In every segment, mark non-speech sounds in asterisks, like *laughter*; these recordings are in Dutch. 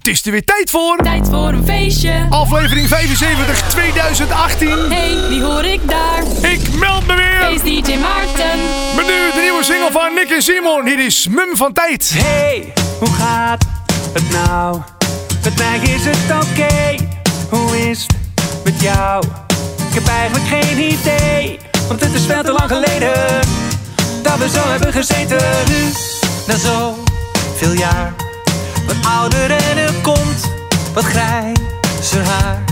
Het is er weer tijd voor. Tijd voor een feestje. Aflevering 75 2018. Hey, wie hoor ik daar? Ik meld me weer. Feest DJ Maarten. Met nu de nieuwe single van Nick en Simon. Hier is Mum van Tijd. Hey, hoe gaat het nou? Met mij is het oké. Hoe is het met jou? Ik heb eigenlijk geen idee. Want het is veel te lang geleden dat we zo hebben gezeten. Nu, na zo veel jaar. Wat ouder en er komt wat grijzer haar.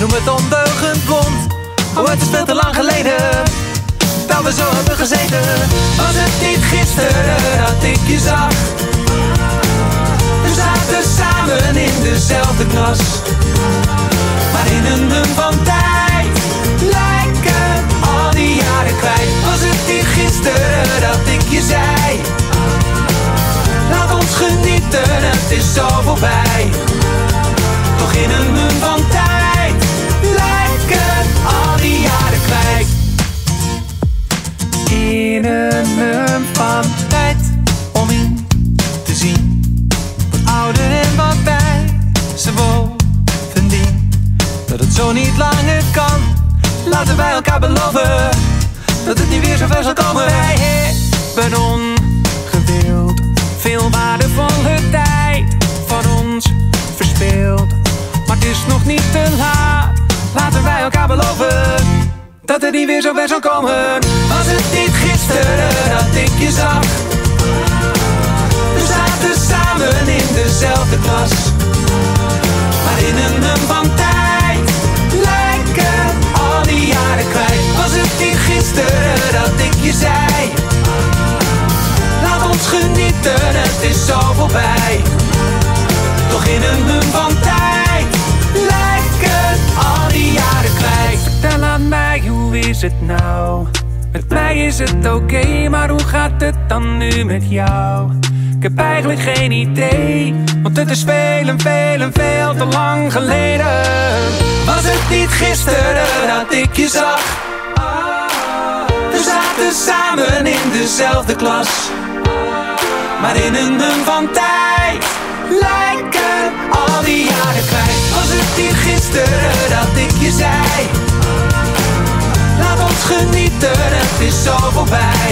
Noem het ondeugend blond. Oh, het is veel te lang geleden dat we zo hebben gezeten. Was het niet gisteren dat ik je zag? We zaten samen in dezelfde klas. Maar in een mum van tijd lijken al die jaren kwijt. Was het niet gisteren dat ik je zei? Laat ons genieten, het is zo voorbij. Toch in een mum van tijd lijken al die jaren kwijt. In een mum van tijd om in te zien. Wat ouder en wat wijzer bovendien. Dat het zo niet langer kan. Laten wij elkaar beloven dat het niet weer zo ver zal komen. Wij hebben ongewild veel waardevolle tijd van ons verspeeld. Maar het is nog niet te laat. Laten wij elkaar beloven dat het niet weer zo ver zal komen. Was het niet gisteren dat ik je zag? We zaten samen in dezelfde klas. Maar in een van Toch in een mum van tijd lijken al die jaren kwijt. Vertel aan mij, hoe is het nou? Met mij is het oké, maar hoe gaat het dan nu met jou? Ik heb eigenlijk geen idee, want het is veel en veel en veel te lang geleden. Was het niet gisteren dat ik je zag? We zaten samen in dezelfde klas. Maar in een mum van tijd die jaren kwijt. Was het niet gisteren dat ik je zei? Laat ons genieten, het is zo voorbij.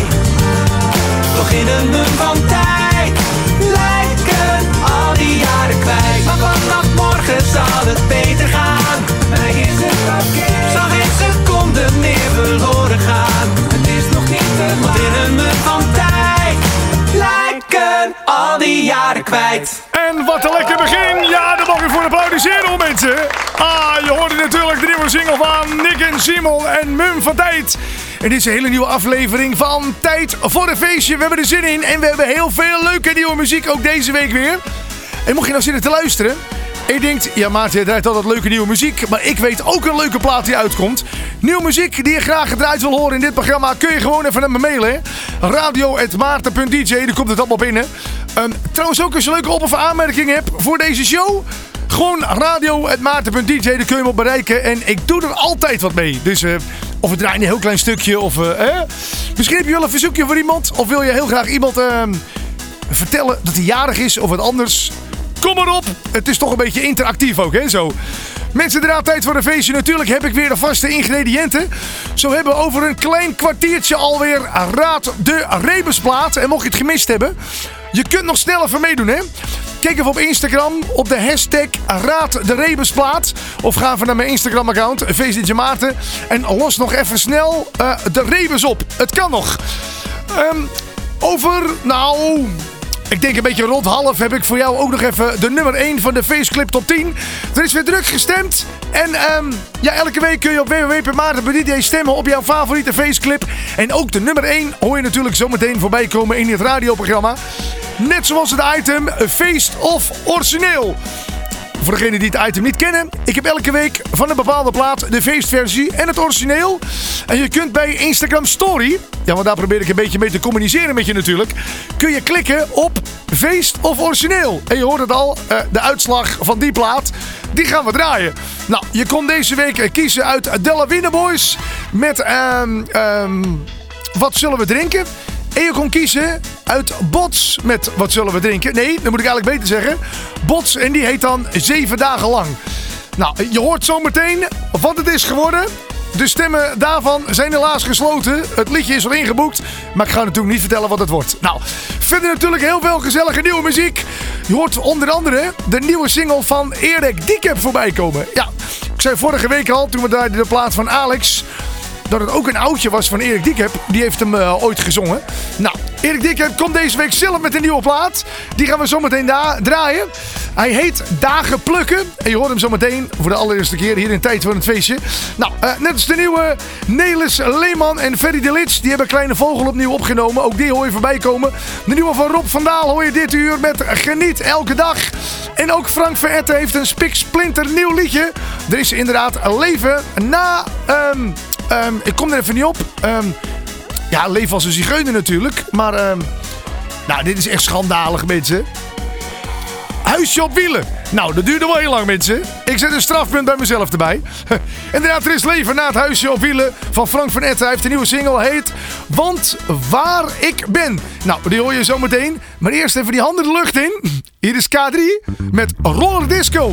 Toch in een van tijd lijken al die jaren kwijt. Maar vanaf morgen zal het beter gaan. Mij is het oké. Zal geen seconde meer verloren gaan. Het is nog niet te laat. In een mum van al die jaren kwijt. En wat een lekker begin. Ja, daar mag u voor applaudisseren mensen. Ah, je hoorde natuurlijk de nieuwe single van Nick en Simon en Mum van Tijd. En dit is een hele nieuwe aflevering van Tijd voor een Feestje. We hebben er zin in en we hebben heel veel leuke nieuwe muziek ook deze week weer. En mocht je nou zitten te luisteren... Je denkt, ja Maarten, je draait altijd leuke nieuwe muziek. Maar ik weet ook een leuke plaat die uitkomt. Nieuwe muziek die je graag gedraaid wil horen in dit programma... kun je gewoon even naar me mailen. Radio.maarten.dj, daar komt het allemaal binnen. Um, trouwens ook als je leuke op- of aanmerkingen hebt voor deze show... Gewoon radio.maarten.dj, daar kun je me bereiken. En ik doe er altijd wat mee. Dus uh, of we draaien een heel klein stukje of... Eh? Misschien heb je wel een verzoekje voor iemand. Of wil je heel graag iemand uh, vertellen dat hij jarig is of wat anders... Kom maar op. Het is toch een beetje interactief ook, hè? Zo. Mensen, er tijd voor een feestje. Natuurlijk heb ik weer de vaste ingrediënten. Zo hebben we over een klein kwartiertje alweer Raad de Rebusplaat. En mocht je het gemist hebben, je kunt nog snel even meedoen, hè? Kijk even op Instagram op de hashtag Raad de Rebusplaat. Of ga even naar mijn Instagram account, VCJ Maarten. En los nog even snel uh, de rebus op. Het kan nog. Um, over, nou... Ik denk een beetje rond half heb ik voor jou ook nog even de nummer 1 van de Faceclip Top 10. Er is weer druk gestemd. En um, ja, elke week kun je op www.maarten.dj stemmen op jouw favoriete Faceclip. En ook de nummer 1 hoor je natuurlijk zometeen voorbij komen in het radioprogramma. Net zoals het item Feest of Origineel. Voor degenen die het item niet kennen, ik heb elke week van een bepaalde plaat de feestversie en het origineel. En je kunt bij Instagram Story, ja, want daar probeer ik een beetje mee te communiceren met je natuurlijk, kun je klikken op feest of origineel. En je hoort het al, uh, de uitslag van die plaat, die gaan we draaien. Nou, je kon deze week kiezen uit Della Wiener Boys met, um, um, wat zullen we drinken? En je kon kiezen uit Bots met Wat zullen we drinken? Nee, dat moet ik eigenlijk beter zeggen. Bots en die heet dan Zeven dagen lang. Nou, je hoort zometeen wat het is geworden. De stemmen daarvan zijn helaas gesloten. Het liedje is al ingeboekt, maar ik ga natuurlijk niet vertellen wat het wordt. Nou, verder natuurlijk heel veel gezellige nieuwe muziek. Je hoort onder andere de nieuwe single van Erik Diekep voorbij komen. Ja, ik zei vorige week al, toen we daar de plaats van Alex dat het ook een oudje was van Erik Diekep. Die heeft hem uh, ooit gezongen. Nou, Erik Diekep komt deze week zelf met een nieuwe plaat. Die gaan we zometeen draaien. Hij heet Dagen Plukken. En je hoort hem zometeen voor de allereerste keer hier in Tijd voor het Feestje. Nou, uh, net als de nieuwe Nelis Leeman en Ferry de Lits. Die hebben Kleine Vogel opnieuw opgenomen. Ook die hoor je voorbij komen. De nieuwe van Rob van Daal hoor je dit uur met Geniet Elke Dag. En ook Frank Veretten heeft een spik splinter nieuw liedje. Er is inderdaad leven na... Um, Um, ik kom er even niet op. Um, ja, leef als een zigeuner natuurlijk. Maar um, nou, dit is echt schandalig, mensen. Huisje op wielen. Nou, dat duurde wel heel lang, mensen. Ik zet een strafpunt bij mezelf erbij. *laughs* Inderdaad, er is leven na het huisje op wielen van Frank van Etten. Hij heeft een nieuwe single, heet Want Waar Ik Ben. Nou, die hoor je zo meteen. Maar eerst even die handen de lucht in. Hier is K3 met Roller Disco.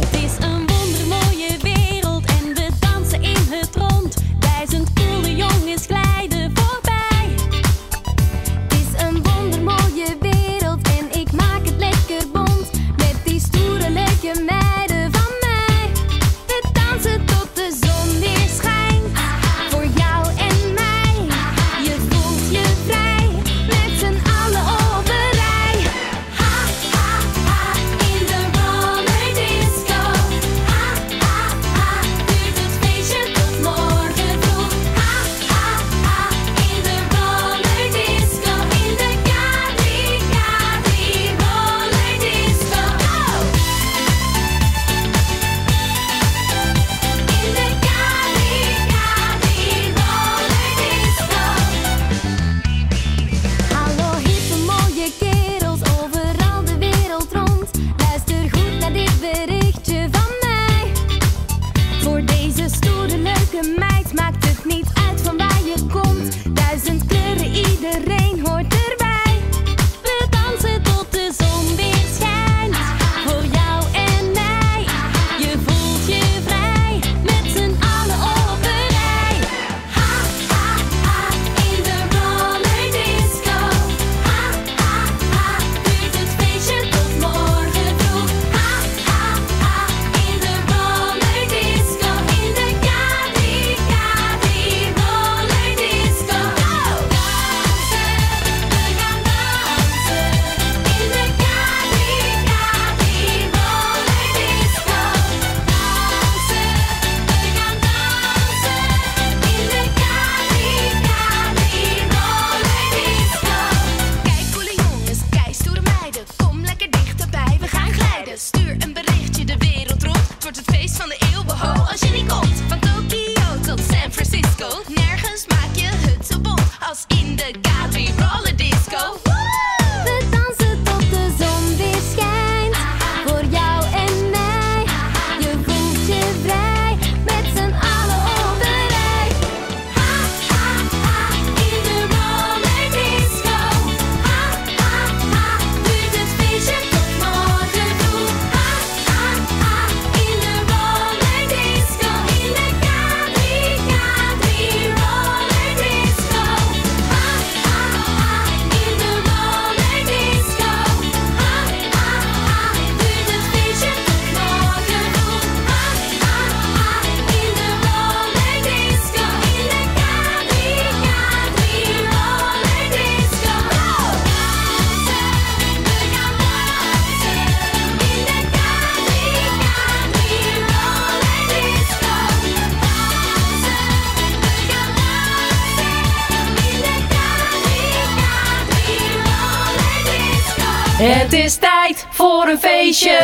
Het is tijd voor een feestje.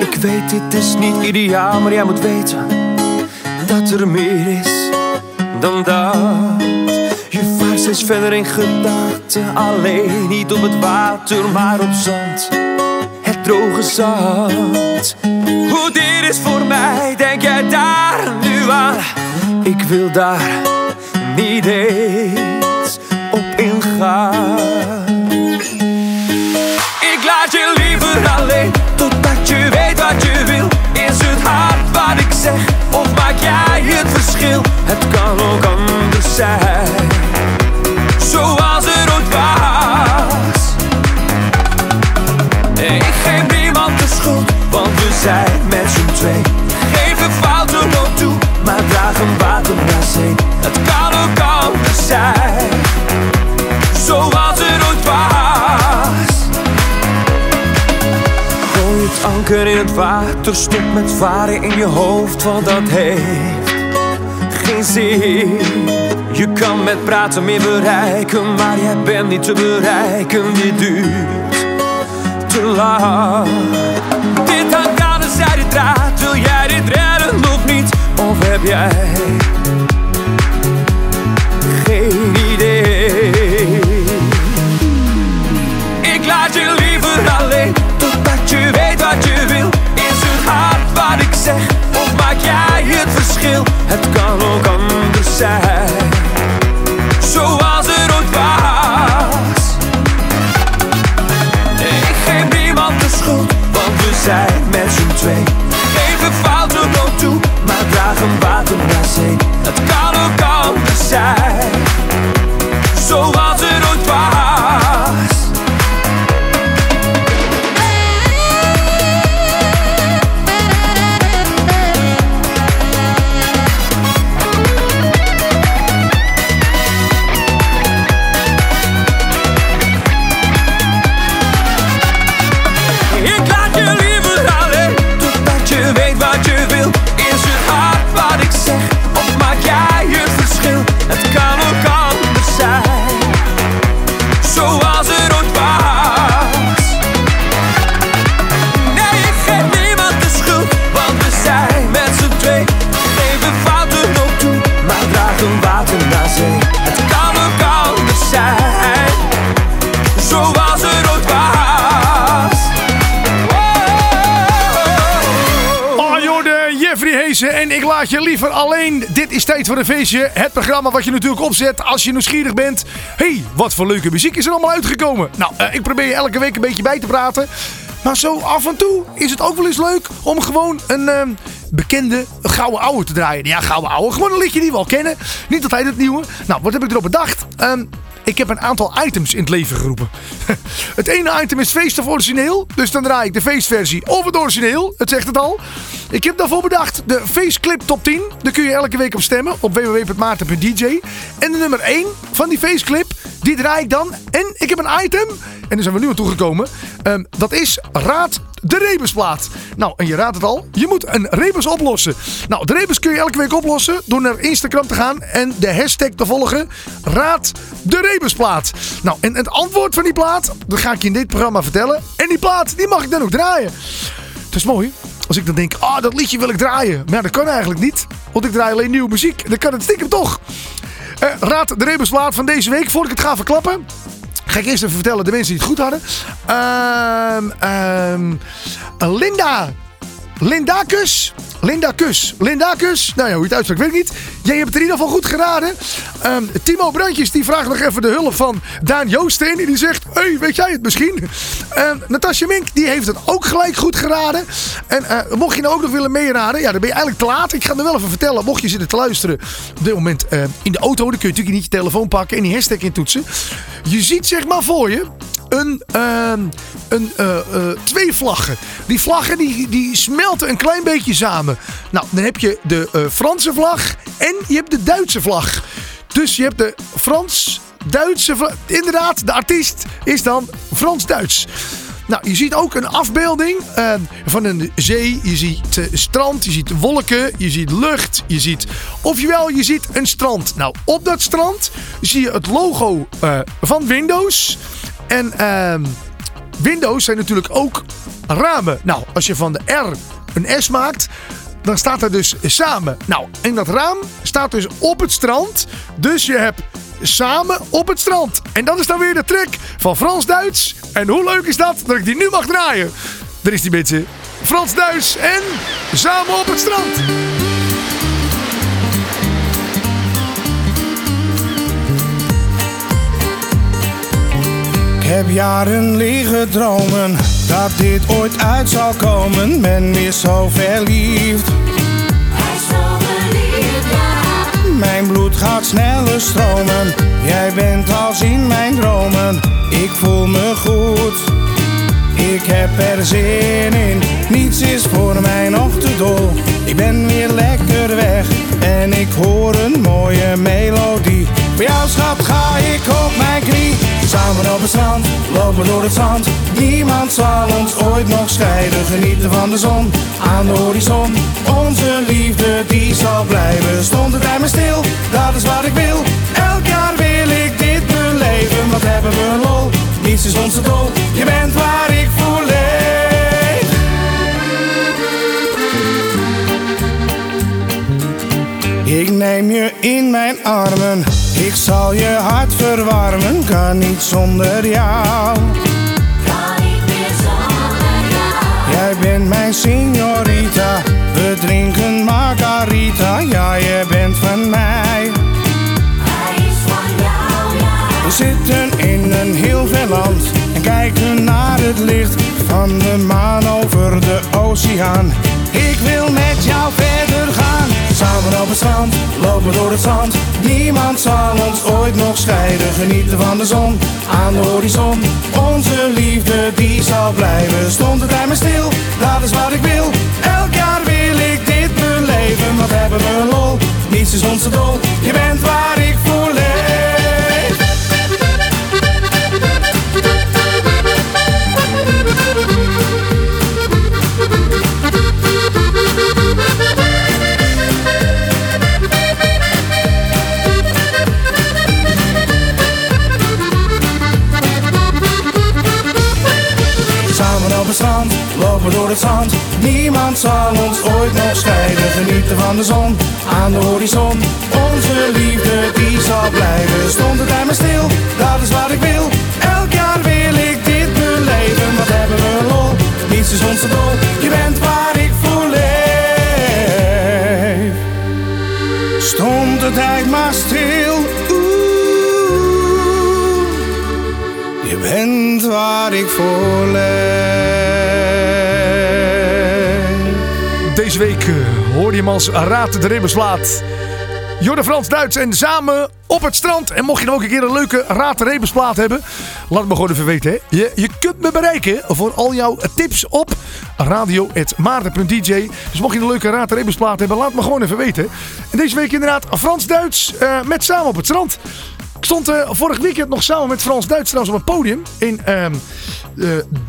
Ik weet dit is niet ideaal, maar jij moet weten dat er meer is dan dat. Je vaart steeds verder in gedachten, alleen niet op het water, maar op zand. Het droge zand. Hoe dit is voor mij, denk jij daar nu aan. Ik wil daar niet eens op ingaan. Ik laat je liever alleen totdat je weet wat je wil. Is het hard wat ik zeg of maak jij het verschil? Het kan ook anders zijn, anker in het water, stop met varen in je hoofd, want dat heeft geen zin. Je kan met praten meer bereiken, maar jij bent niet te bereiken, dit duurt te lang. Dit hangt aan de zijde draad, wil jij dit redden of niet? Of heb jij verschil? Het kan ook anders zijn, alleen. Dit is Tijd voor een Feestje. Het programma wat je natuurlijk opzet als je nieuwsgierig bent. hey, wat voor leuke muziek is er allemaal uitgekomen? Nou, eh, ik probeer je elke week een beetje bij te praten. Maar zo af en toe is het ook wel eens leuk om gewoon een ehm, bekende gouden ouwe te draaien. Ja, gouden ouwe. Gewoon een liedje die we al kennen. Niet altijd het nieuwe. Nou, wat heb ik erop bedacht? Ehm, ik heb een aantal items in het leven geroepen. *laughs* het ene item is feest of origineel. Dus dan draai ik de feestversie of het origineel. Het zegt het al. Ik heb daarvoor bedacht de feestclip top 10. Daar kun je elke week op stemmen op www.maarten.dj. En de nummer 1 van die feestclip, die draai ik dan. En ik heb een item, en daar zijn we nu aan toegekomen. Ehm, dat is Raad de Rebusplaat. Nou, en je raadt het al. Je moet een rebus oplossen. Nou, de rebus kun je elke week oplossen door naar Instagram te gaan en de hashtag te volgen. Raad de Rebusplaat. Nou, en het antwoord van die plaat, dat ga ik je in dit programma vertellen. En die plaat, die mag ik dan ook draaien. Het is mooi. Als ik dan denk, ah, dat liedje wil ik draaien. Maar dat kan eigenlijk niet. Want ik draai alleen nieuwe muziek. Dan kan het stiekem toch. Eh, raad de Rebusplaat van deze week. Voordat ik het ga verklappen. Ga ik eerst even vertellen de mensen die het goed hadden. Ehm ehm Linda. Lindacus. Lindacus. Lindacus. Nou ja, hoe je het uitspreekt weet ik niet. Jij hebt het in ieder geval goed geraden. Ehm, Timo Brandjes die vraagt nog even de hulp van Daan Joosteen. En die zegt, hey, weet jij het misschien? Ehm Natasja Mink die heeft het ook gelijk goed geraden. En eh, mocht je nou ook nog willen meeraden. Ja, dan ben je eigenlijk te laat. Ik ga er wel even vertellen. Mocht je zitten te luisteren op dit moment eh, in de auto. Dan kun je natuurlijk niet je telefoon pakken en die hashtag intoetsen. Je ziet zeg maar voor je een, ehm, een, eh, eh, twee vlaggen. Die vlaggen die, die smelten een klein beetje samen. Nou, dan heb je de eh, Franse vlag en je hebt de Duitse vlag. Dus je hebt de Frans-Duitse vlag. Inderdaad, de artiest is dan Frans-Duits. Nou, je ziet ook een afbeelding eh, van een zee. Je ziet strand, je ziet wolken, je ziet lucht, je ziet... Ofwel, je ziet een strand. Nou, op dat strand zie je het logo van Windows. En ehm, Windows zijn natuurlijk ook ramen. Nou, als je van de R een S maakt, dan staat er dus samen. Nou, en dat raam staat dus op het strand. Dus je hebt samen op het strand. En dat is dan weer de trick van Frans-Duits. En hoe leuk is dat dat ik die nu mag draaien? Daar is die mensen. Frans-Duits en samen op het strand. Heb jaren liggen dromen dat dit ooit uit zal komen. Ben weer zo verliefd. Mijn bloed gaat sneller stromen. Jij bent als in mijn dromen. Ik voel me goed. Ik heb er zin in. Niets is voor mij nog te dol. Ik ben weer lekker weg. En ik hoor een mooie melodie. Voor jou schat ga ik op mijn knie. Samen op het strand, lopen door het zand. Niemand zal ons ooit nog scheiden. Genieten van de zon aan de horizon. Onze liefde die zal blijven. Stond het bij me stil, dat is wat ik wil. Elk jaar wil ik dit beleven. Wat hebben we lol, niets is onze dol. Je bent waar neem je in mijn armen, ik zal je hart verwarmen, kan niet zonder jou. Jij bent mijn signorita, we drinken margarita, ja je bent van mij. We zitten in een heel ver land en kijken naar het licht van de maan over de Ik wil met jou verder gaan, samen op het strand, lopen door het zand. Niemand zal ons ooit nog scheiden, genieten van de zon aan de horizon. Onze liefde die zal blijven, stond het bij me stil, van de zon aan de horizon. Onze liefde die zal blijven. Stond het bij me stil, dat is wat ik wil. Elk jaar wil ik dit beleven. Wat hebben we lol, niets is onze dol. Je bent waar ik voor leef. Stond de tijd maar stil. Oeh. Je bent waar ik voor leef. Deze week eh, hoorde je hem als Raad de. Jorre Frans Duits en samen op het strand. En mocht je ook een keer een leuke Raad de Rebusplaat hebben. Laat het me gewoon even weten. Je, je kunt me bereiken voor al jouw tips op radio.maarten.dj. Dus mocht je een leuke Raad de Rebusplaat hebben. Laat me gewoon even weten. En deze week inderdaad Frans Duits eh, met samen op het strand. Ik stond eh, vorig weekend nog samen met Frans Duits op een podium in eh,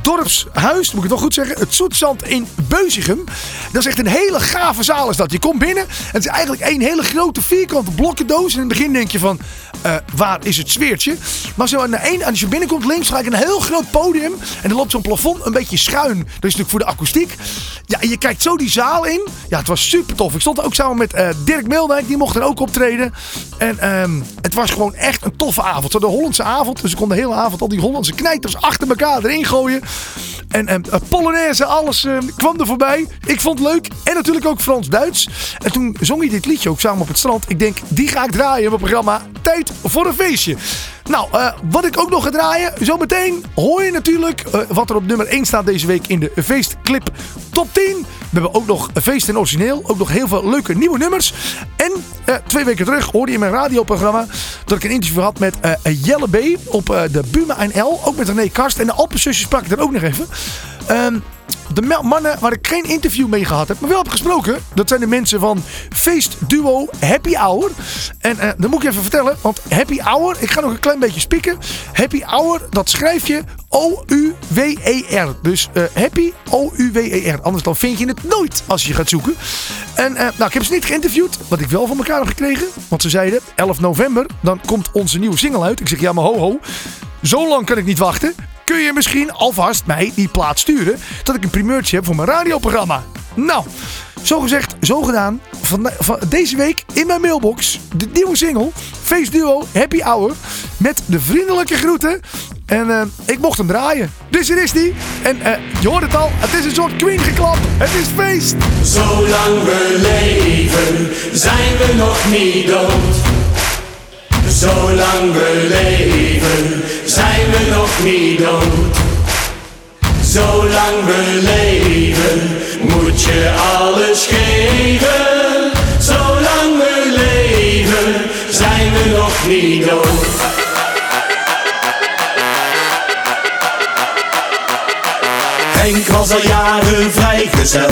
Dorpshuis, moet ik het wel goed zeggen. Het Zoetzand in Beuzigem. Dat is echt een hele gave zaal is dat. Je komt binnen en het is eigenlijk één hele grote vierkante blokkendoos. En in het begin denk je van, eh, waar is het sfeertje? Maar zo aan als je binnenkomt links, ga ik een heel groot podium. En er loopt zo'n plafond een beetje schuin. Dat is natuurlijk voor de akoestiek. Ja, en je kijkt zo die zaal in. Ja, het was super tof. Ik stond ook samen met Dirk Meeldijk, die mocht er ook optreden. En ehm, het was gewoon echt een toffe avond. Zo de Hollandse avond. Dus ik kon de hele avond al die Hollandse knijters achter elkaar erin gooien. En ehm, Polonaise, alles ehm, kwam er voorbij. Ik vond het leuk. En natuurlijk ook Frans-Duits. En toen zong hij dit liedje ook samen op het strand. Ik denk, die ga ik draaien in mijn programma Tijd voor een feestje. Nou, eh, wat ik ook nog ga draaien. Zometeen hoor je natuurlijk eh, wat er op nummer 1 staat deze week in de feestclip top 10. We hebben ook nog feest in origineel. Ook nog heel veel leuke nieuwe nummers. En eh, twee weken terug hoorde je in mijn radioprogramma dat ik een interview had met Jelle B. op de Buma NL. Ook met René Karst. En de Alpenzusjes sprak ik er ook nog even. Ehm, de mannen waar ik geen interview mee gehad heb, maar wel heb gesproken. Dat zijn de mensen van feestduo Happy Hour. En eh, dan moet ik even vertellen, want Happy Hour, ik ga nog een klein beetje spieken. Happy Hour, dat schrijf je O-U-W-E-R. Dus eh, Happy O-U-W-E-R. Anders dan vind je het nooit als je gaat zoeken. En eh, nou, ik heb ze niet geïnterviewd, wat ik wel van elkaar heb gekregen. Want ze zeiden, 11 november, dan komt onze nieuwe single uit. Ik zeg, ja maar ho ho. Zo lang kan ik niet wachten. Kun je misschien alvast mij die plaat sturen, dat ik een primeurtje heb voor mijn radioprogramma? Nou, zo gezegd, zo gedaan. Van, van deze week in mijn mailbox de nieuwe single, Face Duo Happy Hour, met de vriendelijke groeten. En eh, ik mocht hem draaien. Dus hier is die. En eh, je hoort het al, het is een soort Queen geklap. Het is feest. Zolang we leven, zijn we nog niet dood. Zolang we leven, zijn we nog niet dood. Zolang we leven, moet je alles geven. Zolang we leven, zijn we nog niet dood. Henk was al jaren vrijgezel.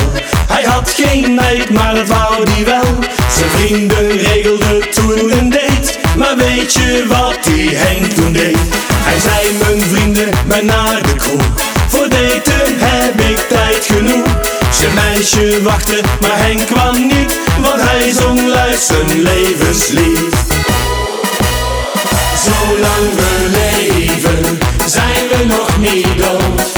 Hij had geen meid, maar dat wou die wel. Zijn vrienden regelden toen een date. Maar weet je wat die Henk toen deed? Hij zei mijn vrienden, ben naar de kroeg. Voor daten heb ik tijd genoeg. Zijn meisje wachtte, maar Henk kwam niet. Want hij zong luid zijn levenslied. Zolang we leven, zijn we nog niet dood.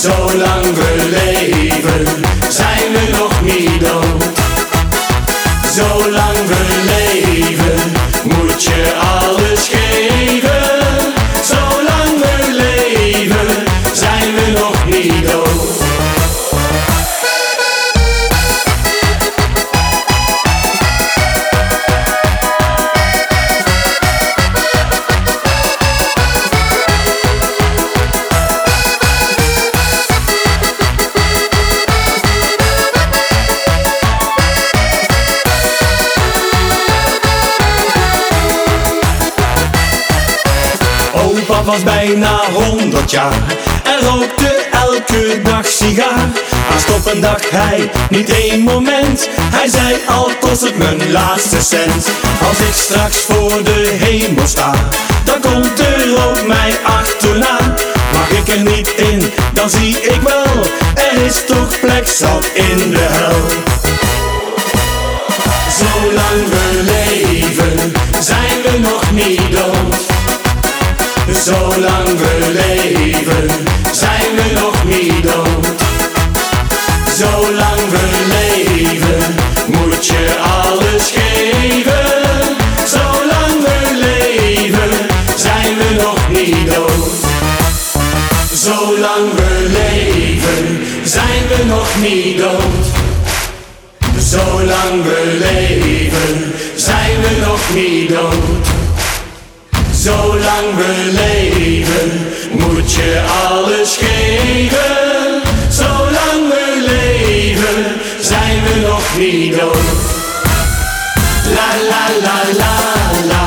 Zolang we leven, zijn we nog niet dood. Zolang we leven, moet je alles geven. Was bijna 100 jaar en rookte elke dag sigaar. Maar stoppen dacht hij niet één moment. Hij zei al kost het mijn laatste cent. Als ik straks voor de hemel sta, dan komt de rook mij achterna. Mag ik er niet in, dan zie ik wel, er is toch plek zat in de hel. Zolang we leven, zijn we nog niet dood. Zolang we leven, zijn we nog niet dood. Zolang we leven, moet je alles geven. Zolang we leven, zijn we nog niet dood. Zolang we leven, zijn we nog niet dood. Zolang we leven, zijn we nog niet dood. Zolang we leven, moet je alles geven. Zolang we leven, zijn we nog niet dood. La la la la la,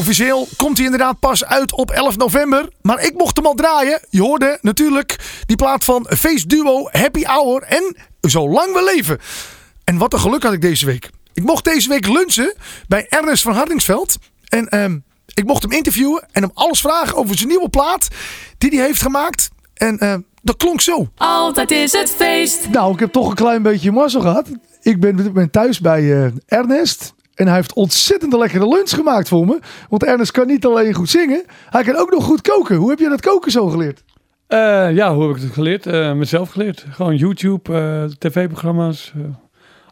officieel komt hij inderdaad pas uit op 11 november. Maar ik mocht hem al draaien. Je hoorde natuurlijk die plaat van Face Duo, Happy Hour en Zolang we leven. En wat een geluk had ik deze week. Ik mocht deze week lunchen bij Ernest van Hardingsveld. En ehm, ik mocht hem interviewen en hem alles vragen over zijn nieuwe plaat die hij heeft gemaakt. En ehm, dat klonk zo. Altijd is het feest. Nou, ik heb toch een klein beetje mazzel gehad. Ik ben, ben thuis bij eh, Ernest. En hij heeft ontzettend lekkere lunch gemaakt voor me. Want Ernest kan niet alleen goed zingen, hij kan ook nog goed koken. Hoe heb je dat koken zo geleerd? Eh, ja, hoe heb ik het geleerd? Eh, mezelf geleerd. Gewoon YouTube, eh, tv-programma's,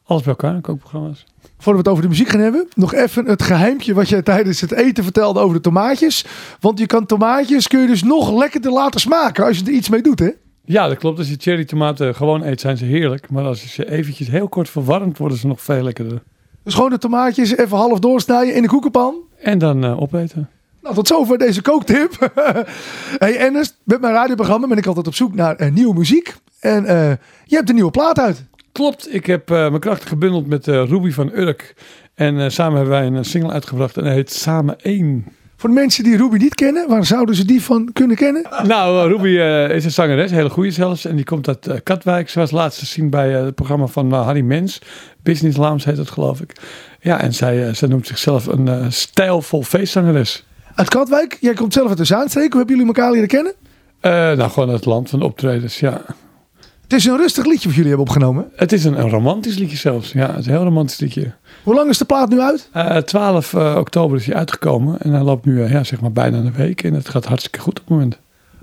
alles bij elkaar, kookprogramma's. Voordat we het over de muziek gaan hebben, nog even het geheimpje wat jij tijdens het eten vertelde over de tomaatjes. Want je kan tomaatjes kun je dus nog lekkerder laten smaken als je er iets mee doet, hè? Ja, dat klopt. Als je cherry tomaten gewoon eet, zijn ze heerlijk. Maar als je ze eventjes heel kort verwarmt, worden ze nog veel lekkerder. De tomaatjes even half doorsnijden in de koekenpan. En dan eh, opeten. Nou, tot zover deze kooktip. *laughs* hey Ernest, met mijn radioprogramma ben ik altijd op zoek naar eh, nieuwe muziek. En eh, je hebt een nieuwe plaat uit. Klopt, ik heb mijn krachten gebundeld met Ruby van Urk. En samen hebben wij een single uitgebracht en hij heet Samen 1. Voor de mensen die Ruby niet kennen, waar zouden ze die van kunnen kennen? Nou, eh, Ruby eh, is een zangeres, een hele goede zelfs. En die komt uit eh, Katwijk. Ze was laatst te zien bij het programma van Harry Mens. Business Lounge heet het, geloof ik. Ja, en zij, zij noemt zichzelf een stijlvol feestzangeres. Uit Katwijk, jij komt zelf uit de Zaanstreek. Hoe hebben jullie elkaar leren kennen? Eh, nou, gewoon uit het land van de optredens, ja. Het is een rustig liedje wat jullie hebben opgenomen. Het is een, een romantisch liedje zelfs. Ja, het is een heel romantisch liedje. Hoe lang is de plaat nu uit? Eh, 12 eh, oktober is hij uitgekomen. En hij loopt nu eh, ja, zeg maar bijna een week. En het gaat hartstikke goed op het moment.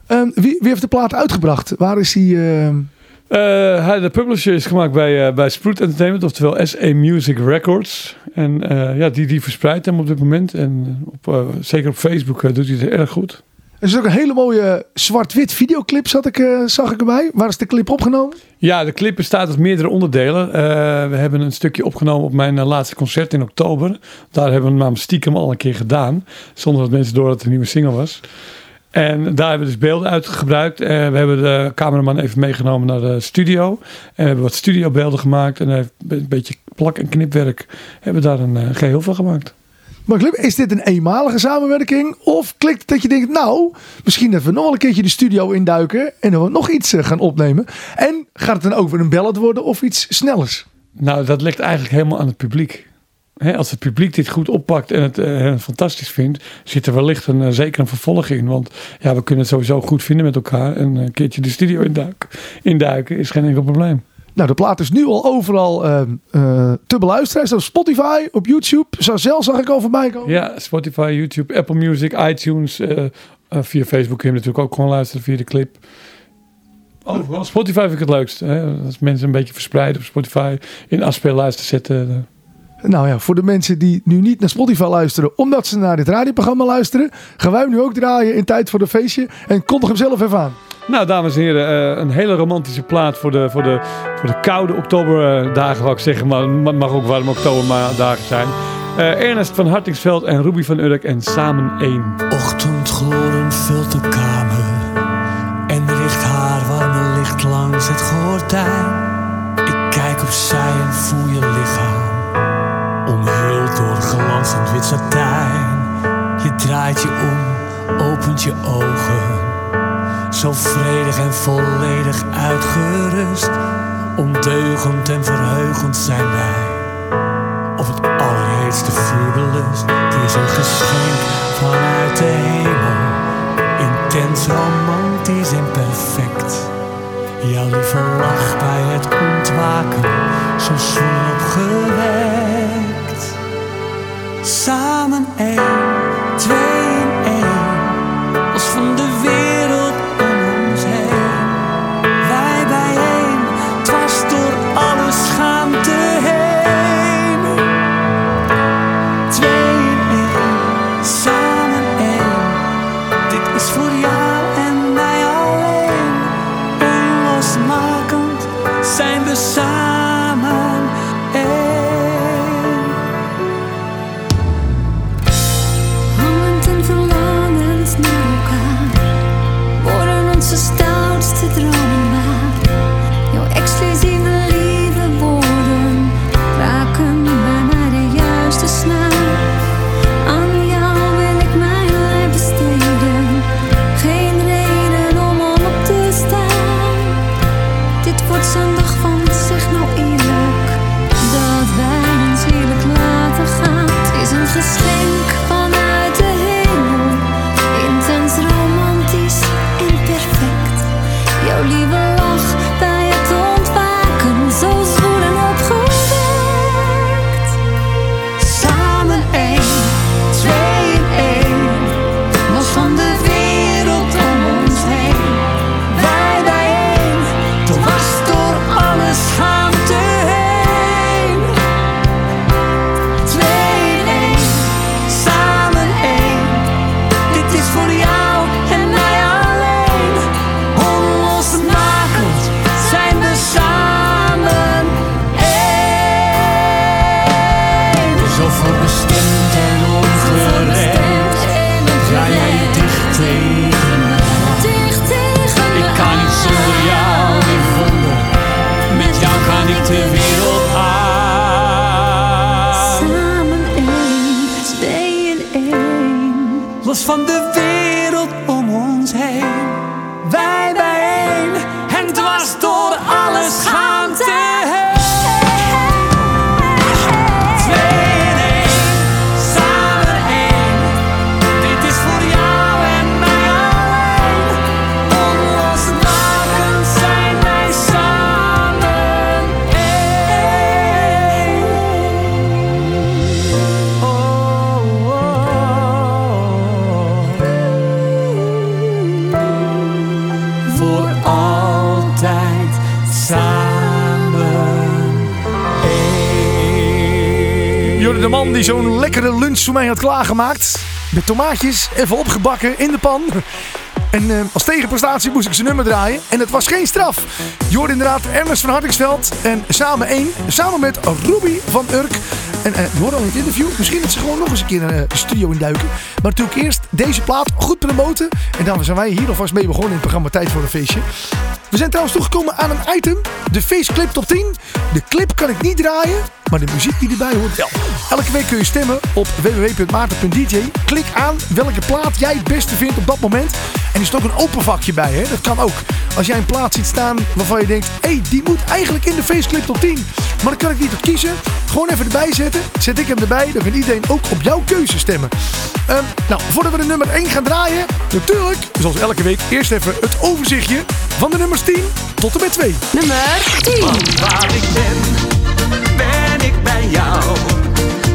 Ehm, wie, wie heeft de plaat uitgebracht? Waar is die... ehm, Eh, hij, de publisher is gemaakt bij, eh, bij Sprout Entertainment, oftewel SA Music Records. En ja, die, die verspreidt hem op dit moment. En op, zeker op Facebook doet hij het erg goed. Er is ook een hele mooie zwart-wit videoclip, zat ik, eh, zag ik erbij. Waar is de clip opgenomen? Ja, de clip bestaat uit meerdere onderdelen. Eh, we hebben een stukje opgenomen op mijn eh, laatste concert in oktober. Daar hebben we hem stiekem al een keer gedaan. Zonder dat mensen door dat het een nieuwe single was. En daar hebben we dus beelden uit gebruikt. We hebben de cameraman even meegenomen naar de studio. En we hebben wat studiobeelden gemaakt. En een beetje plak- en knipwerk. Hebben we daar een eh, geheel van gemaakt. Maar clip, is dit een eenmalige samenwerking? Of klikt dat je denkt, nou, misschien we nog een keertje de studio induiken. En dan nog iets eh, gaan opnemen. En gaat het dan weer een ballad worden of iets snellers? Nou, dat ligt eigenlijk helemaal aan het publiek. Als het publiek dit goed oppakt en het eh, fantastisch vindt, zit er wellicht een, eh, zeker een vervolg in. Want ja, we kunnen het sowieso goed vinden met elkaar. En een keertje de studio induiken, induiken is geen enkel probleem. Nou, de plaat is nu al overal eh, eh, te beluisteren. Zo op Spotify, op YouTube. Zo zelf zag ik al voorbij komen. Ja, Spotify, YouTube, Apple Music, iTunes. eh, eh, via Facebook kun je natuurlijk ook gewoon luisteren via de clip. Overal. Spotify vind ik het leukst. Hè? Als mensen een beetje verspreiden op Spotify in afspeellijsten zetten. Nou ja, voor de mensen die nu niet naar Spotify luisteren, omdat ze naar dit radioprogramma luisteren, gaan wij hem nu ook draaien in tijd voor de feestje. En kondig hem zelf even aan. Nou, dames en heren, eh, een hele romantische plaat voor de, voor de, voor de koude oktoberdagen, wou ik zeggen. Maar het mag ook warme oktoberdagen zijn. Eh, Ernest van Hartingsveld en Ruby van Urk en samen één. Ochtendgloren vult de kamer en richt haar warme licht langs het gordijn. Ik kijk opzij en voel je lichaam, glanzend wit satijn. Je draait je om, opent je ogen, zo vredig en volledig uitgerust. Ondeugend en verheugend zijn wij op het allerheetste vuurbelust. Het is een geschenk vanuit de hemel, intens romantisch en perfect. Jouw lieve lach bij het ontwaken, zo zwoel opgewekt. Samen één, van de wereld die zo'n lekkere lunch voor mij had klaargemaakt. Met tomaatjes, even opgebakken in de pan. En eh, als tegenprestatie moest ik zijn nummer draaien. En het was geen straf. Je inderdaad Ernest van Hardingsveld en samen één. Samen met Ruby van Urk. En uh, je hoorde al in het interview. Misschien dat ze gewoon nog eens een keer uh, de studio induiken. Maar natuurlijk eerst deze plaat goed promoten. En dan zijn wij hier alvast mee begonnen in het programma Tijd voor een Feestje. We zijn trouwens toegekomen aan een item. De Faceclip Top 10. De clip kan ik niet draaien. Maar de muziek die erbij hoort wel. Elke week kun je stemmen op www.maarten.dj. Klik aan welke plaat jij het beste vindt op dat moment. En er is ook een open vakje bij. Hè? Dat kan ook. Als jij een plaat ziet staan waarvan je denkt... hé, hey, die moet eigenlijk in de Faceclip Top 10. Maar dan kan ik niet op kiezen. Gewoon even erbij zetten. Zet ik hem erbij. Dan kan iedereen ook op jouw keuze stemmen. Um, nou, voordat we de nummer 1 gaan draaien... natuurlijk, zoals elke week, eerst even het overzichtje... van de nummers 10 tot en met 2. Nummer 10. Want waar ik ben, ben ik bij jou.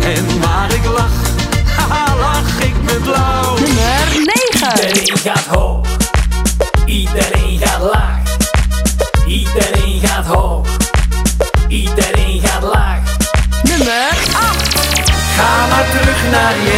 En waar ik lach, *laughs* haha, lach ik met blauw. Nummer 9. Iedereen gaat hoog, iedereen gaat laag. Iedereen gaat hoog, iedereen gaat laag. Nummer 8. Ga maar terug naar je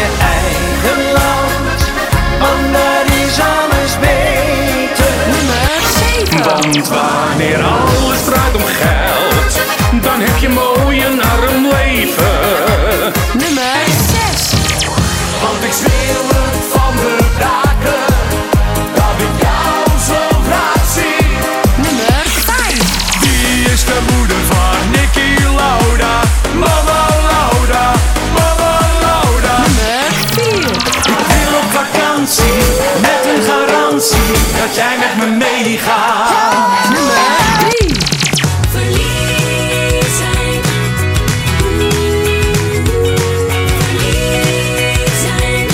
dat jij met me meegaat. Nummer 3. Verliefd zijn. Verliefd zijn.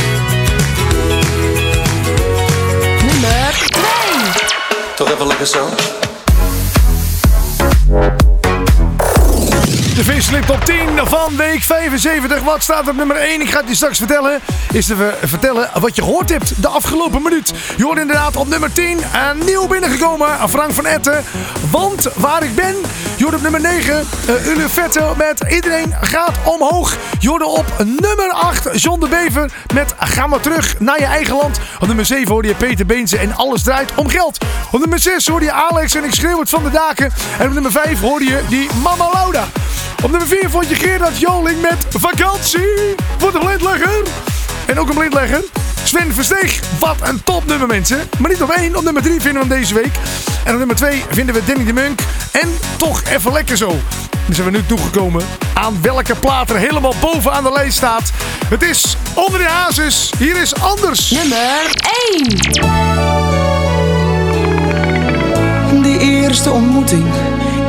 Nummer 2. Toch even lekker zo. Facelift Top 10 van week 75. Wat staat op nummer 1? Ik ga het je straks vertellen. Is te ver- vertellen wat je gehoord hebt de afgelopen minuut. Je hoort inderdaad op nummer 10 een nieuw binnengekomen. Frank van Etten. Want waar ik ben. Je op nummer 9. Uh, Ule Vette met Iedereen gaat omhoog. Je op nummer 8 John de Bever met Ga maar terug naar je eigen land. Op nummer 7 hoorde je Peter Beense en Alles draait om geld. Op nummer 6 hoorde je Alex en ik schreeuw het van de daken. En op nummer 5 hoorde je die Mama Lauda. Op nummer 4 vond je Gerard Joling met Vakantie voor de blindlegger. En ook een blindlegger. Sven Versteeg, wat een topnummer mensen. Maar niet op één, op nummer 3 vinden we hem deze week. En op nummer 2 vinden we Danny de Munk. En toch even lekker zo. Dan zijn we nu toegekomen aan welke plaat er helemaal bovenaan de lijst staat. Het is onder de hazes. Hier is Anders. Nummer 1. Die eerste ontmoeting,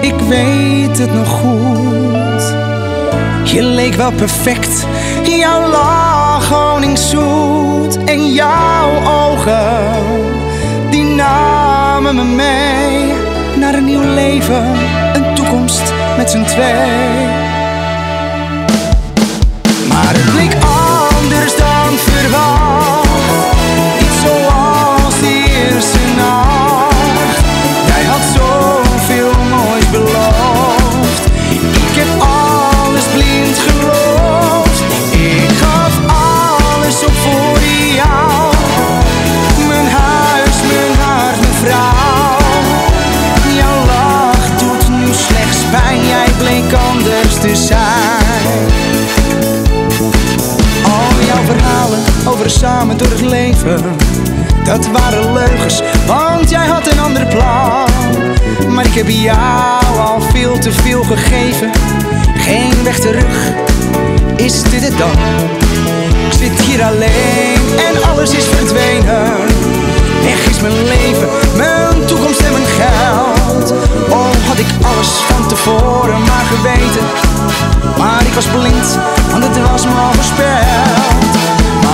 ik weet het nog goed. Je leek wel perfect, jouw lach honingszoet. En jouw ogen, die namen me mee. Naar een nieuw leven, een toekomst met z'n twee. Maar het bleek anders dan verwacht. Niet zoals die eerste nacht. Samen door het leven. Dat waren leugens, want jij had een ander plan. Maar ik heb jou al veel te veel gegeven. Geen weg terug, is dit het dan? Ik zit hier alleen en alles is verdwenen. Weg is mijn leven, mijn toekomst en mijn geld. Oh, had ik alles van tevoren maar geweten. Maar ik was blind, want het was me al voorspeld.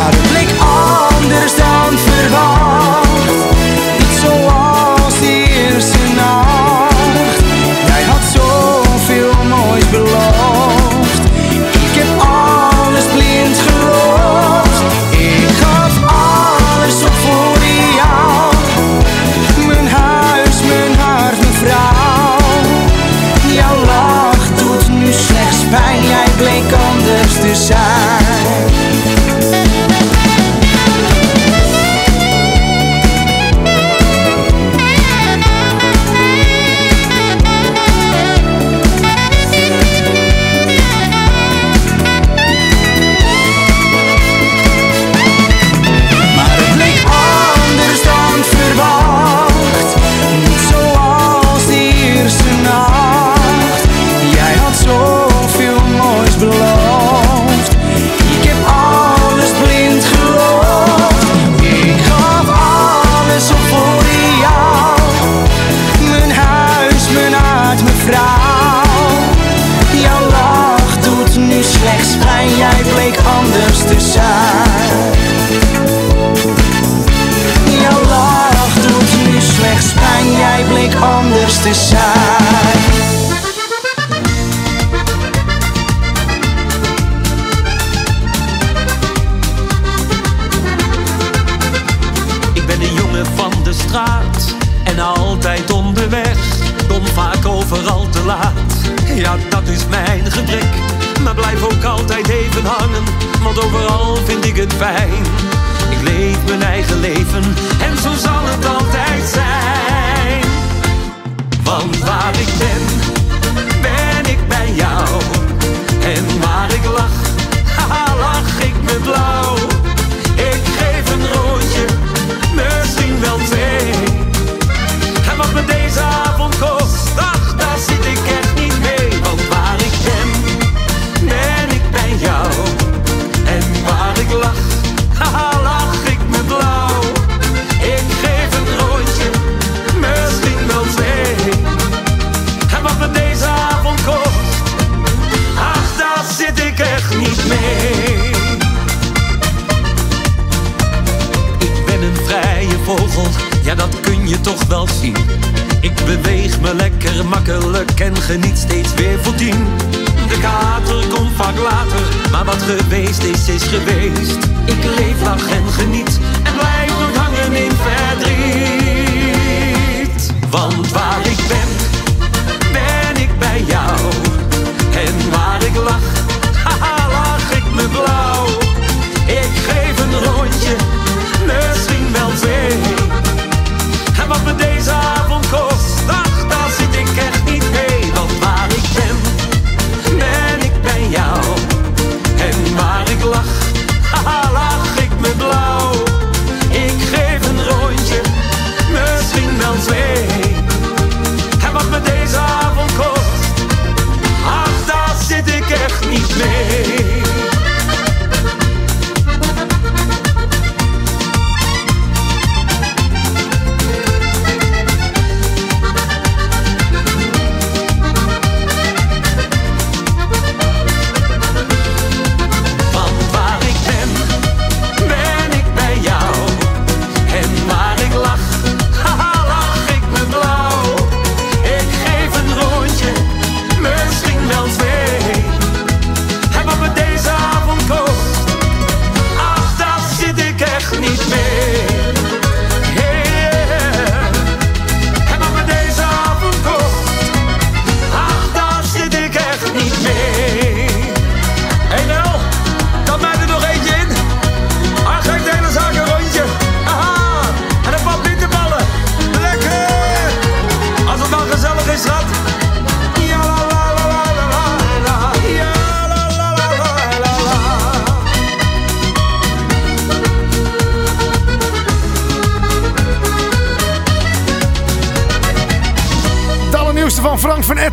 Maar het bleek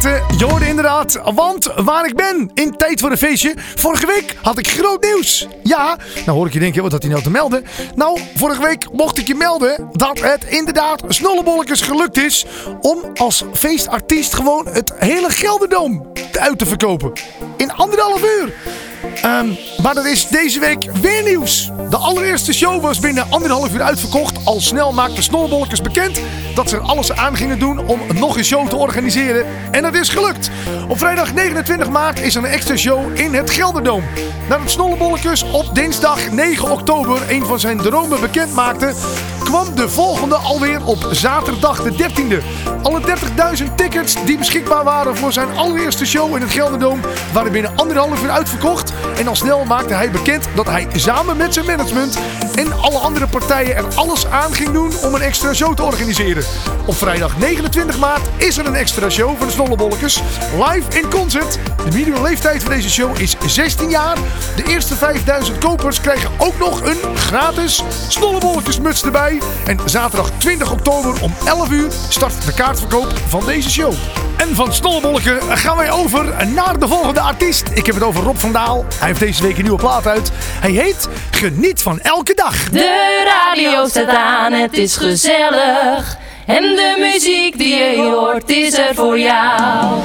Etten. Je hoorde inderdaad, want waar ik ben in tijd voor een feestje. Vorige week had ik groot nieuws. Ja, nou hoor ik je denken, wat had hij nou te melden? Nou, vorige week mocht ik je melden dat het inderdaad snollebolletjes gelukt is om als feestartiest gewoon het hele Gelderdoom uit te verkopen. In anderhalf uur. Ehm, maar er is deze week weer nieuws. De allereerste show was binnen anderhalf uur uitverkocht. Al snel maakte Snollebolletjes bekend dat ze er alles aan gingen doen om nog een show te organiseren. En dat is gelukt. Op vrijdag 29 maart is er een extra show in het Gelderdoom. Nadat Snollebolletjes op dinsdag 9 oktober een van zijn dromen bekend maakte, kwam de volgende alweer op zaterdag de 13e. Alle 30.000 tickets die beschikbaar waren voor zijn allereerste show in het Gelderdoom waren binnen anderhalf uur uitverkocht. En al snel maakte hij bekend dat hij samen met zijn management en alle andere partijen er alles aan ging doen om een extra show te organiseren. Op vrijdag 29 maart is er een extra show van de Snollebolletjes. Live in concert. De minimum leeftijd voor deze show is 16 jaar. De eerste 5000 kopers krijgen ook nog een gratis Snollebolletjesmuts erbij. En zaterdag 20 oktober om 11 uur start de kaartverkoop van deze show. En van Snollebolleke gaan wij over naar de volgende artiest. Ik heb het over Rob van Daal. Hij heeft deze week een nieuwe plaat uit. Hij heet Geniet van elke dag. De radio staat aan, het is gezellig. En de muziek die je hoort is er voor jou.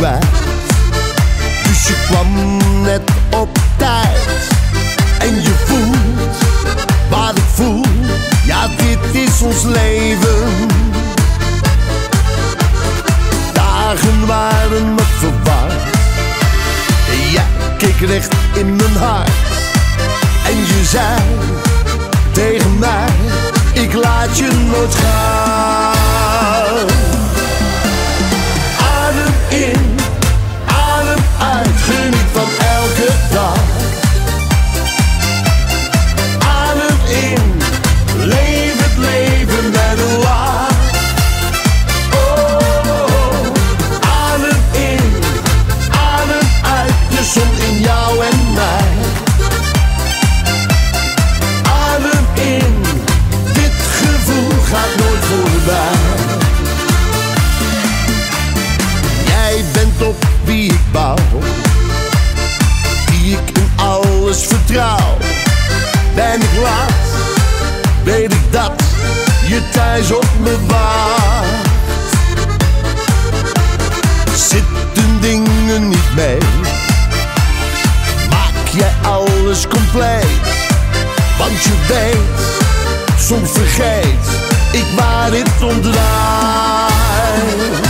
Dus je kwam net op tijd. En je voelt waar ik voel. Ja, dit is ons leven. Dagen waren me verward ja keek recht in mijn hart. En je zei tegen mij: Ik laat je nooit gaan. in uit, geniet van elke dag. Vertrouw. Ben ik laat, weet ik dat je thuis op me wacht. Zitten dingen niet mee, maak jij alles compleet. Want je weet, soms vergeet ik waar dit om draait.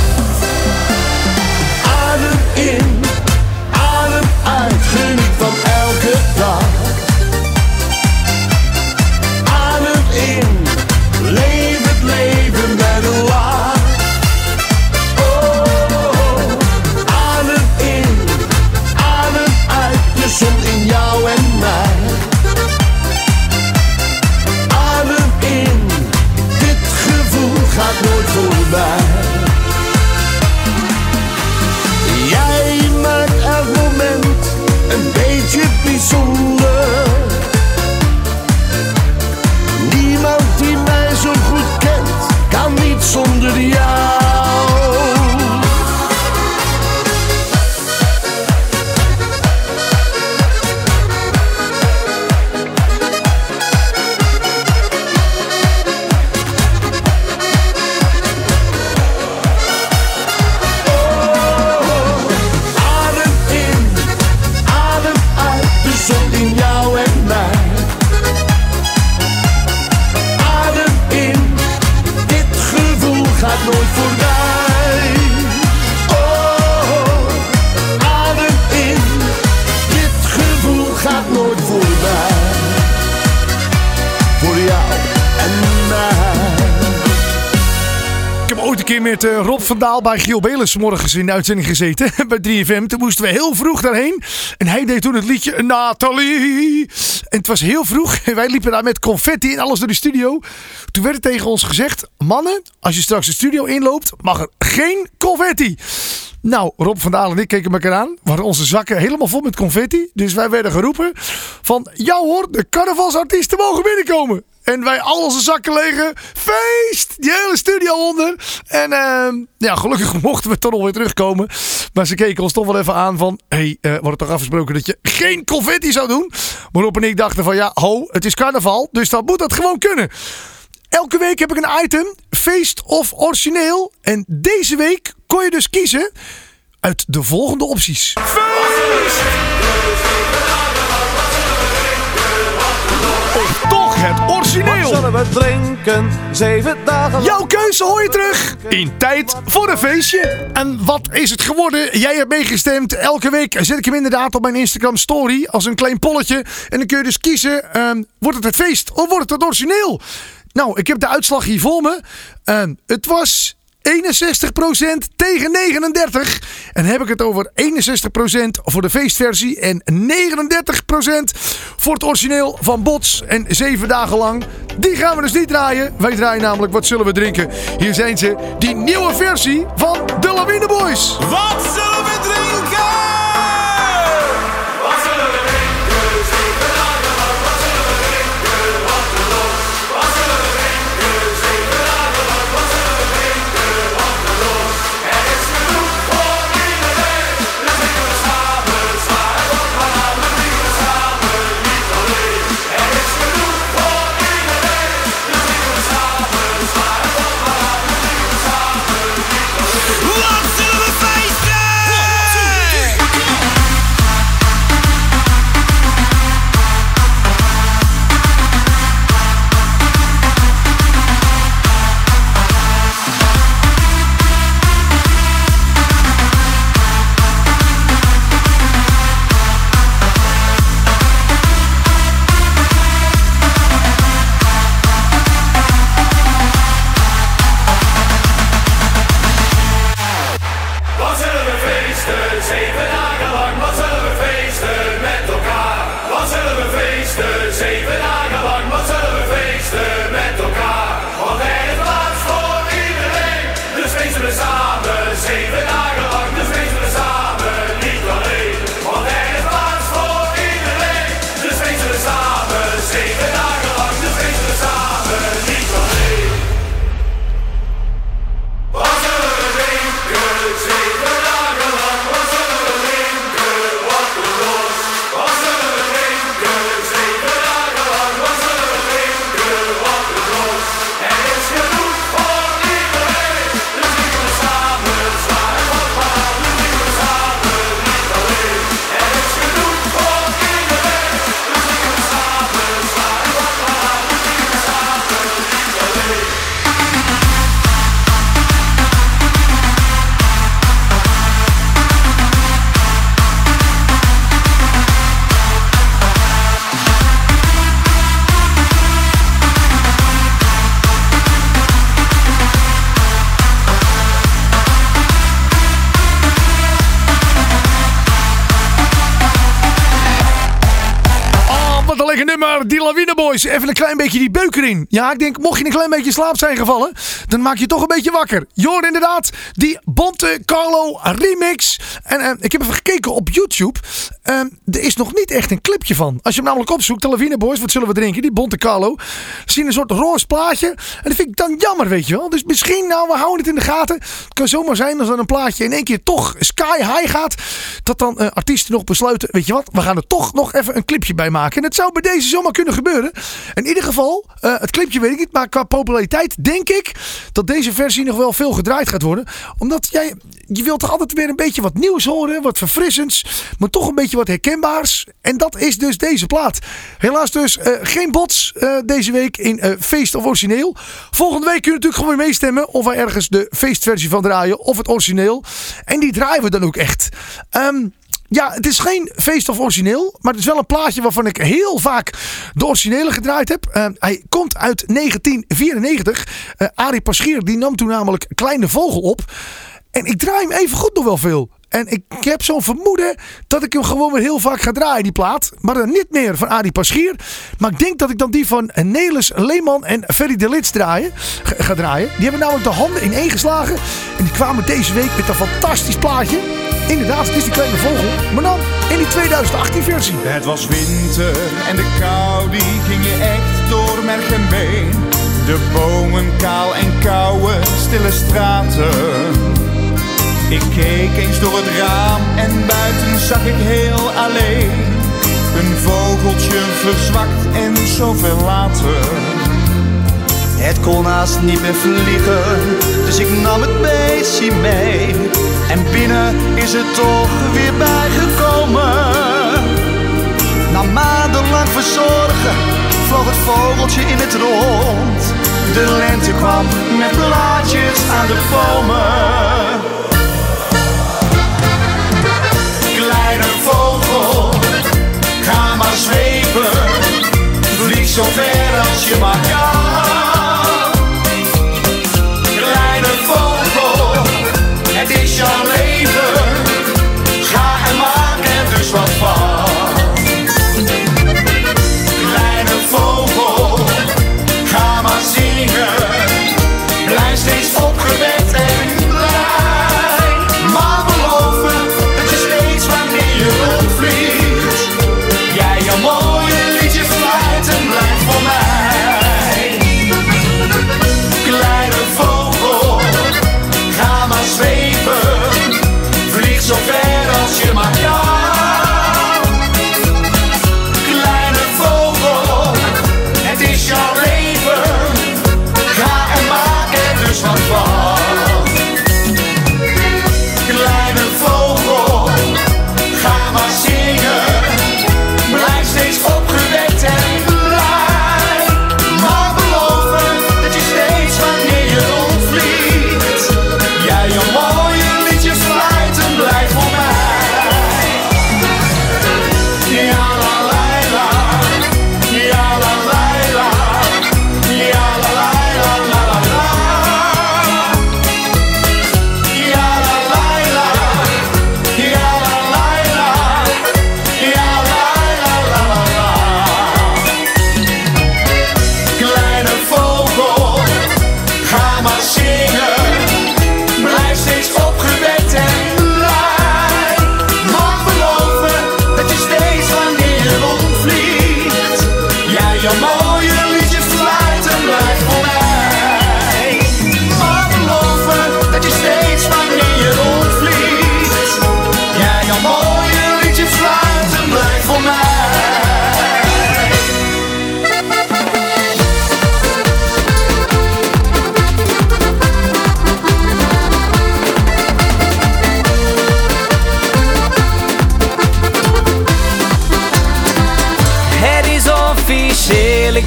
Eh, Rob van Daal bij Giel Belis morgens in de uitzending gezeten. *laughs* bij 3FM. Toen moesten we heel vroeg daarheen. En hij deed toen het liedje Nathalie. En het was heel vroeg. En *laughs* wij liepen daar met confetti en alles door de studio. Toen werd er tegen ons gezegd: Mannen, als je straks de studio inloopt, mag er geen confetti. Nou, Rob van Daal en ik keken elkaar aan. We hadden onze zakken helemaal vol met confetti. Dus wij werden geroepen van... Ja hoor, de carnavalsartiesten mogen binnenkomen. En wij al onze zakken legen. Feest! Die hele studio onder. En ehm, ja, gelukkig *laughs* mochten we toch nog weer terugkomen. Maar ze keken ons toch wel even aan van... Hé, hey, eh, we hadden toch afgesproken dat je geen confetti zou doen? Maar Rob en ik dachten van... Ja, ho, het is carnaval. Dus dan moet dat gewoon kunnen. Elke week heb ik een item, feest of origineel. En deze week kon je dus kiezen uit de volgende opties. Of toch het origineel. zullen we drinken? Zeven dagen Jouw keuze hoor je terug in tijd voor een feestje. En wat is het geworden? Jij hebt meegestemd. Elke week zet ik hem inderdaad op mijn Instagram story als een klein polletje. En dan kun je dus kiezen, ehm, wordt het het feest of wordt het het origineel? Nou, ik heb de uitslag hier voor me. Ehm, het was 61% tegen 39. En heb ik het over 61% voor de feestversie en 39% voor het origineel van Bots. En zeven dagen lang. Die gaan we dus niet draaien. Wij draaien namelijk Wat zullen we drinken? Hier zijn ze, die nieuwe versie van de Lawine Boys. Wat zullen we drinken? Nummer, die Lawine Boys. Even een klein beetje die beuk erin. Ja, ik denk, mocht je een klein beetje in slaap zijn gevallen, dan maak je toch een beetje wakker. Je hoort inderdaad die Bonte Carlo remix. En eh, ik heb even gekeken op YouTube. Eh, er is nog niet echt een clipje van. Als je hem namelijk opzoekt, de Boys, wat zullen we drinken? Die Bonte Carlo. Zie je een soort roze plaatje. En dat vind ik dan jammer, weet je wel. Dus misschien, nou, we houden het in de gaten. Het kan zomaar zijn als dan een plaatje in één keer toch sky high gaat. Dat dan eh, artiesten nog besluiten, weet je wat, we gaan er toch nog even een clipje bij maken. En het zou bij deze zomaar kunnen gebeuren. In ieder geval, eh, het clipje weet ik niet, maar qua populariteit denk ik dat deze versie nog wel veel gedraaid gaat worden. Omdat jij, je wilt toch altijd weer een beetje wat nieuws horen, wat verfrissends, maar toch een beetje wat herkenbaars. En dat is dus deze plaat. Helaas dus eh, geen bots eh, deze week in eh, Feest of Origineel. Volgende week kun je natuurlijk gewoon weer meestemmen of wij ergens de feestversie van draaien of het origineel. En die draaien we dan ook echt. Ehm, ja, het is geen feest of origineel, maar het is wel een plaatje waarvan ik heel vaak de originele gedraaid heb. Eh, hij komt uit 1994. Eh Arie Paschier die nam toen namelijk Kleine Vogel op. En ik draai hem even goed nog wel veel. En ik heb zo'n vermoeden dat ik hem gewoon weer heel vaak ga draaien, die plaat. Maar dan niet meer van Arie Paschier. Maar ik denk dat ik dan die van Nelis Leeman en Ferry de Lits draaien, ga, draaien. Die hebben namelijk de handen ineen geslagen. En die kwamen deze week met een fantastisch plaatje. Inderdaad, het is die kleine vogel. Maar dan in die 2018 versie. Het was winter en de kou die ging je echt door merg en been. De bomen kaal en koude, stille straten. Ik keek eens door het raam en buiten zag ik heel alleen. Een vogeltje verzwakt en zoveel later. Het kon haast niet meer vliegen, dus ik nam het beestje mee. En binnen is het toch weer bijgekomen. Na maandenlang verzorgen vloog het vogeltje in het rond. De lente kwam met blaadjes aan de bomen. Zweven. Vlieg zo ver als je maar kan. Kleine vogel, het is jouw.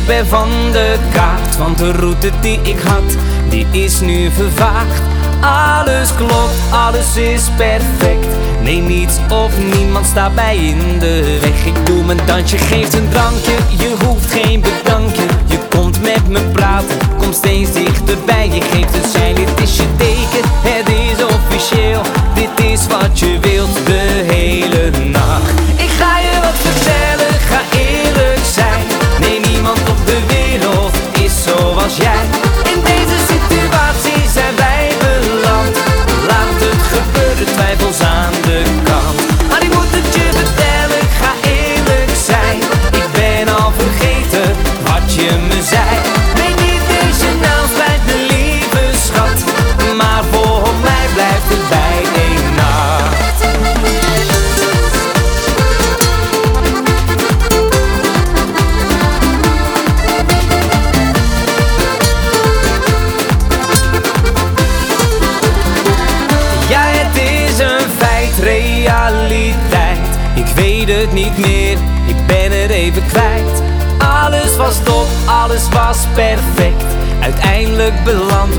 Ben van de kaart. Want de route die ik had, die is nu vervaagd. Alles klopt, alles is perfect. Nee, niets of niemand staat mij in de weg. Ik doe mijn dansje, geef een drankje. Je hoeft geen bedankje. Je komt met me praten, kom steeds dichterbij. Je geeft een sein, dit is je teken. Het is officieel, dit is wat je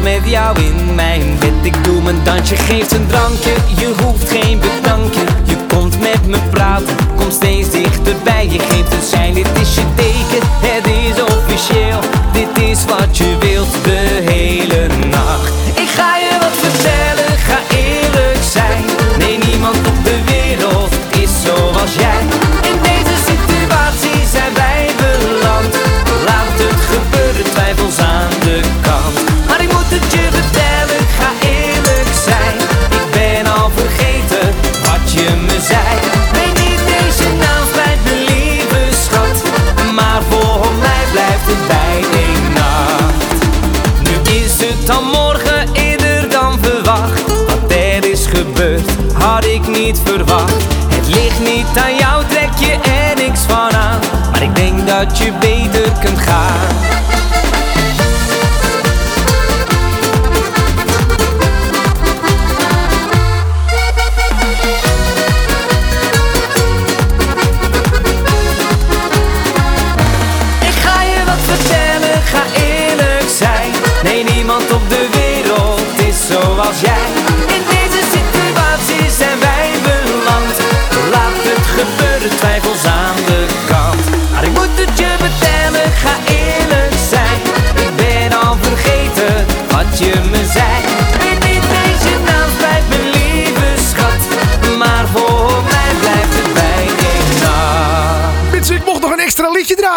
met jou in mijn bed. Ik doe mijn dansje, geef een drankje. Je dat je beter kunt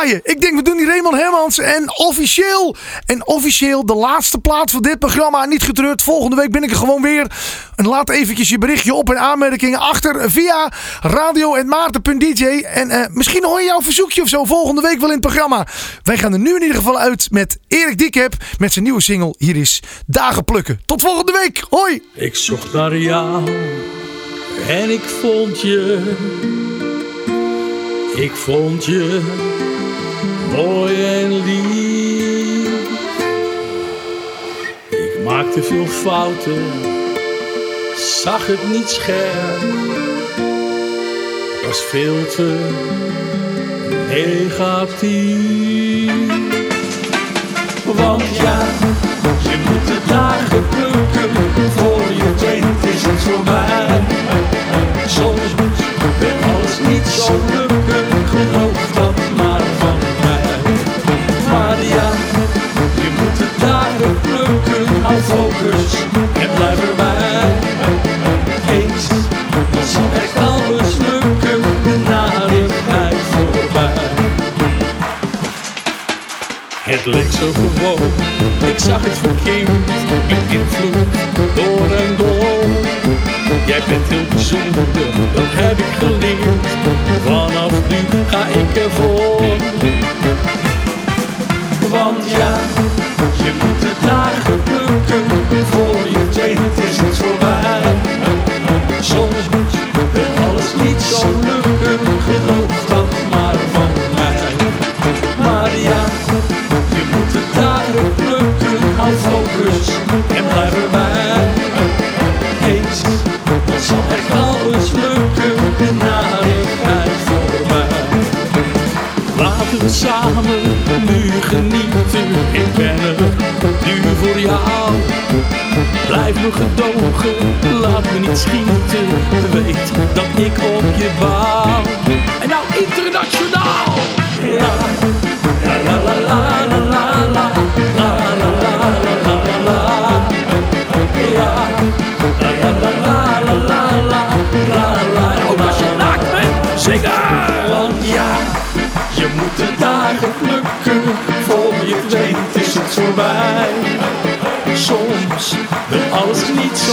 Ik denk, we doen die Raymond Hermans. En officieel, en officieel de laatste plaats van dit programma. Niet getreurd, volgende week ben ik er gewoon weer. En laat eventjes je berichtje op en aanmerkingen achter via radio.maarten.dj. En eh, misschien hoor je jouw verzoekje of zo volgende week wel in het programma. Wij gaan er nu in ieder geval uit met Erik Diekep met zijn nieuwe single. Hier is Dagen Plukken. Tot volgende week. Hoi! Ik zocht naar jou en ik vond je. Ik vond je mooi en lief. Ik maakte veel fouten, zag het niet scherp. Was veel te negatief. Want ja, je moet de dagen plukken voor je het weet is het voorbij. Soms ben alles niet zo lukken, focus en blijf erbij. Eens, dan zal echt alles lukken, de narigheid voorbij. Het leek zo gewoon, ik zag het verkeerd, beïnvloed door en door. Jij bent heel bijzonder, dat heb ik geleerd. Vanaf nu ga ik ervoor. Want ja, misschien te weet dat ik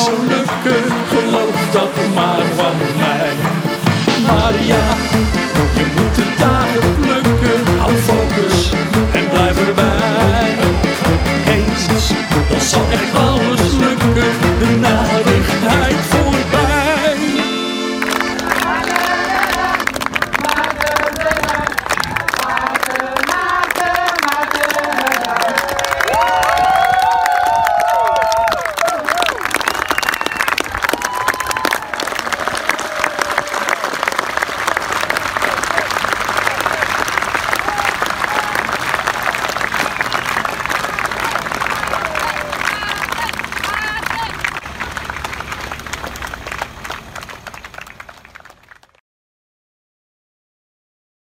lukken, geloof dat maar van mij. Maar ja, je moet